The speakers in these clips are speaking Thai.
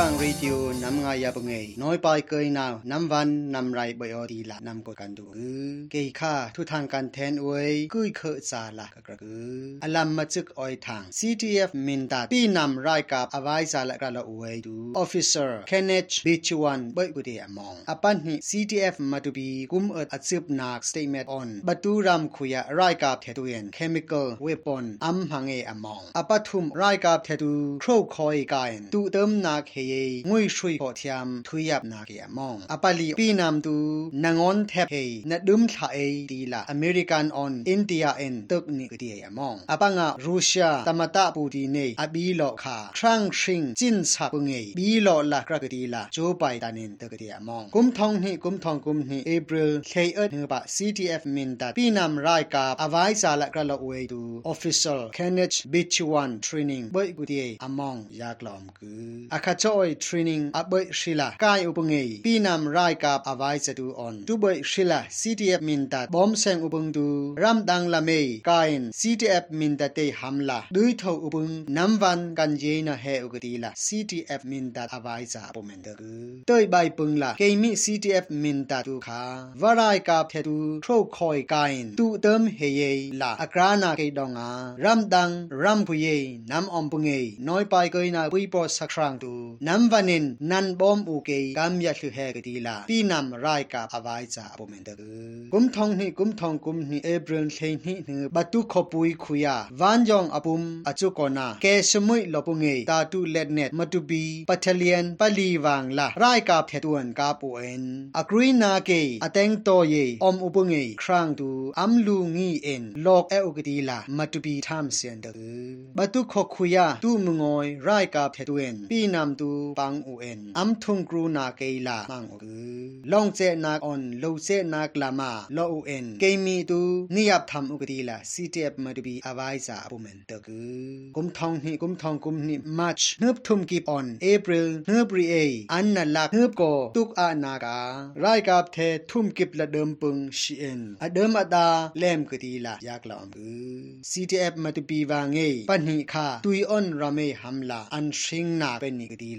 กังรีดิวน้ำงายาบงเงน้อยปายเกยนาวน้ำวันนำไรบอยอดีละนำกดกันดูเกยค่าทุทางการแทนอวยกุยเคซาละกระกืออลัมมาจึกออยทาง CTF มินตาปีนำารายกับอวัยซาละกระละอวยดู Officer Kenneth Bichwan บอยกุเดอมองอปันหิ CTF มาตุบีกุมเอิดอัซึบนัก statement on บัตูรัมคุยะรายกับเทตุเอน chemical weapon อัมหังเออมองอปัทุมรายกับเทตุโครคอยกายตูเติมนักเค ye ngui shui ho thiam thuyap na ke among apali pi nam tu nangon thep he na dum tha e ti la american on india en tuk ni ke ti among apanga russia tamata pu ti ne abi lo kha trang shing chin sa pu nge bi lo la kra ke ti la jo pai ta nen tuk ti among kum thong ni kum thong kum ni april khai er ne ba ctf min ta pi nam rai ka avai sa la kra lo we tu official kenneth bichwan training boi ku ti among yaklom ku akha cho abai shila kai upangei pinam rai kap avai satu on tu bai shila ctf minta bom seng upang tu ram dang lame kain ctf minta te hamla dui tho upang namwan kan je na he ugati la ctf minta avai sa pomen de toi bai pung la ke mi ctf minta tu kha varai kap the tu thro khoi kain tu tem he ye la akrana ke donga ram dang ram phu ye nam om pungei noi pai koi na pui po sakrang tu นัมวันินนันบอมอูเกยกัมยะชุเฮกดีลาปีนำรายกาอวายจาบุเมนเดอกุมทองนี่กุมทองกุมนี่เอเบรนเทนี่นือบัตุขปุยคุยาวันยองอปุมอจุกอนาเกสมุยลอปุงเงตาตุเลดเนตมาตุบีปัทเลียนปลีวางลารายกาเทตวนกาปูเอ็นอกรีนาเกยอเตงโตเยอมอุปุงเงครางตูอัมลูงีเอ็นลอกเออุกดีลามาตุบีทามเสียนเดอบัตุขคุยาตูมงอยรายกาเทตวนปีนำตูตูปังอูเอ็นอัมทุงกรูนาเกลามังกือลองเจนากออนโลเจนากลามาลออูเอ็นเกมีตูนิยับทำอุกตีละซีเตฟมาดูบีอาไวซาปุเมนตะกือกุมทองนี่กุมทองกุมนี่มัชเนืบทุมกีปออนเอปริลเนืบรีเออันนั่นลักเนืบโกตุกอานากาไรกับเททุมกิบละเดิมปึงชีเอ็นอเดิมอดาเล่มกตีละยากลอมอือเอฟมาตุปีวางเงปัญหาตุยออนราเมหัมลาอันชิงนาเป็นนิกตี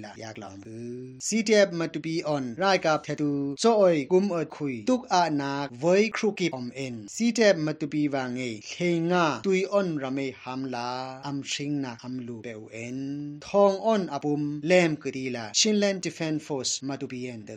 ยกับเทตูโซออยกุมอดคุยตุกอานาไว้ครุกิปอมเอ็น CTF มาตุปีวางเงเคงาตุยออนรำเมฮัมลาอัมชิงนาอัมลูเปวเอ็นทองออนอปุมเลมกดีลาชินแลนด์ดิเฟนฟอร์สมาตุปีเอ็นเดอ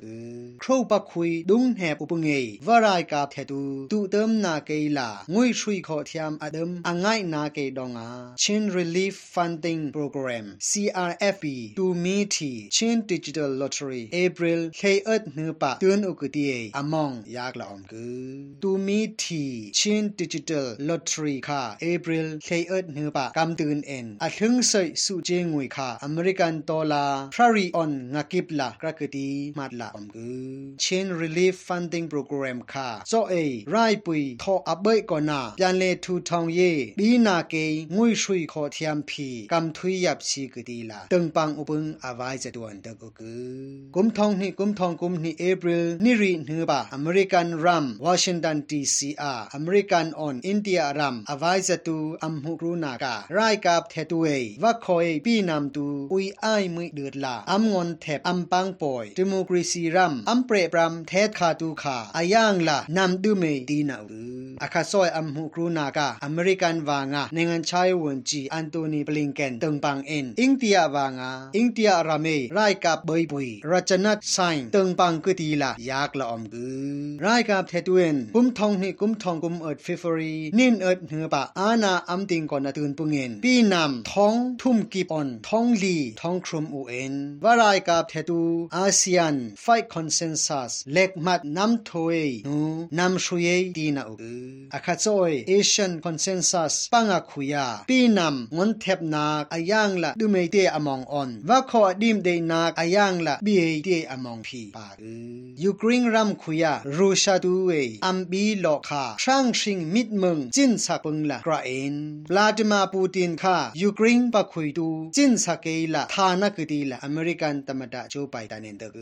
ครูปักคุยดุงแหบอุปงเงวารายกับเทตูตุเติมนาเกลางุยชุยขอเทียมอดัมอังไงนาเกดองอาชิน Relief Funding Program CRFP ตูมี ทีชิน Digital Lottery April K เคเอิดเนือปะเตือนอุกตีเออมองยากละอมคือตูมีทีชิน Digital Lottery ค่ะ April K เคเอิดเนือปะกำตือนเอ็นอัถึงใส่สุเจงวยค่ะอเมริกันดอลลาร์พรารีออนงักิบละกระกตีมาดละอมคือชิน Relief Funding Program ค่ะโซเอไรปุยทออับเบยก่อนนายันเลทูทองเย่บีนาเกงุยชุยขอเทียมพีกำทุยยับชีกตีละตึงปังอุปงอาวายจะดวนเดกกือกุมทองนี่กุมทองกุมนี่เอพริลนี่รีนือบาอเมริกันรัมวอชิงตันดีซีอาอเมริกันออนอินเดียรัมอาวายจะตูอัมฮุกรูนาการายกับเทตุเอวักคอยปีนำตูอุยไอมือเดือดลาอัมงอนเทปอัมปังปอยดิโมกรีซีรัมอัมเปรปรัมเทศคาตูขาอายังละนำดูเมดีนาอือ อาคาซอยอัมฮุกรูนากาอเมริกันวางาในงานใชายวันจีอันโตนีบลิงเกนตึงปังเอ็นอิงเตียวางาอิงเตียราเมรายกับเบยปุยรัชนัทไซน์ตึงปังกตีลายากละอมกือไรายกับเทตุเอนกุมทองนี่กุมทองกุมเอิดฟิฟรีนินเอิดเหือปะอาณาอัมติงก่อนนาตืนปุงเงินปีนำท้องทุ่มกีปอนท้องลีท้องครมอูเอ็นว่าไรายกับเทตูอาเซียนไฟคอนเซนซัสเล็กมัดน้ำถวยนูนำชุยดีนาอุกืออาคาซอยเอเชียนคอนเซนซัสปังอาคุยาปีนำงนเทบนาอายังละดูเมเตอมองออนว่าขอดิมเดนาอายังละบีเอเตอมองพีปาอือยูเครนรัมคุยารูชาดูเวอัมบีโลคาช่างชิงมิดเมืองจินสักปงละกราเอนลาดิมาปูตินคายูเครนปะคุยดูจินสักเกละทานักดีละอเมริกันตมดาโจไปตานินเดก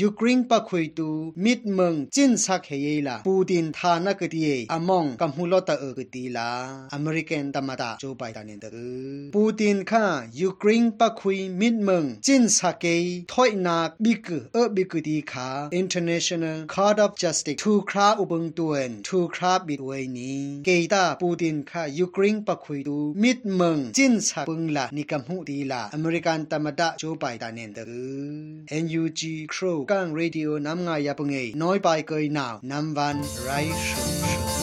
ยูเครนปะคุยดูมิดเมืองจินสักเฮยละปูตินทานักดีอมองกัมฮูลอตเอกดีละอเมริกันตมดาโจไปตานินเดกปูตินคายูเครนปะคุยมิดเมืองจินสาเกถอยนักบิกเออบิกดีคา International Court of Justice ทูคราอุบังตวนทูคราบิดเวนี้เกตาปูตินคายูเครนปะคุยดูมิดเมืองจินสาปึงละนิกัมหูดีละอเมริกันตมดาโจไปตาเนนเตอ NUG Crow กัง Radio น้ำงายาปงเอน้อยไปเกยนาวน้ำวันไรชุมชุ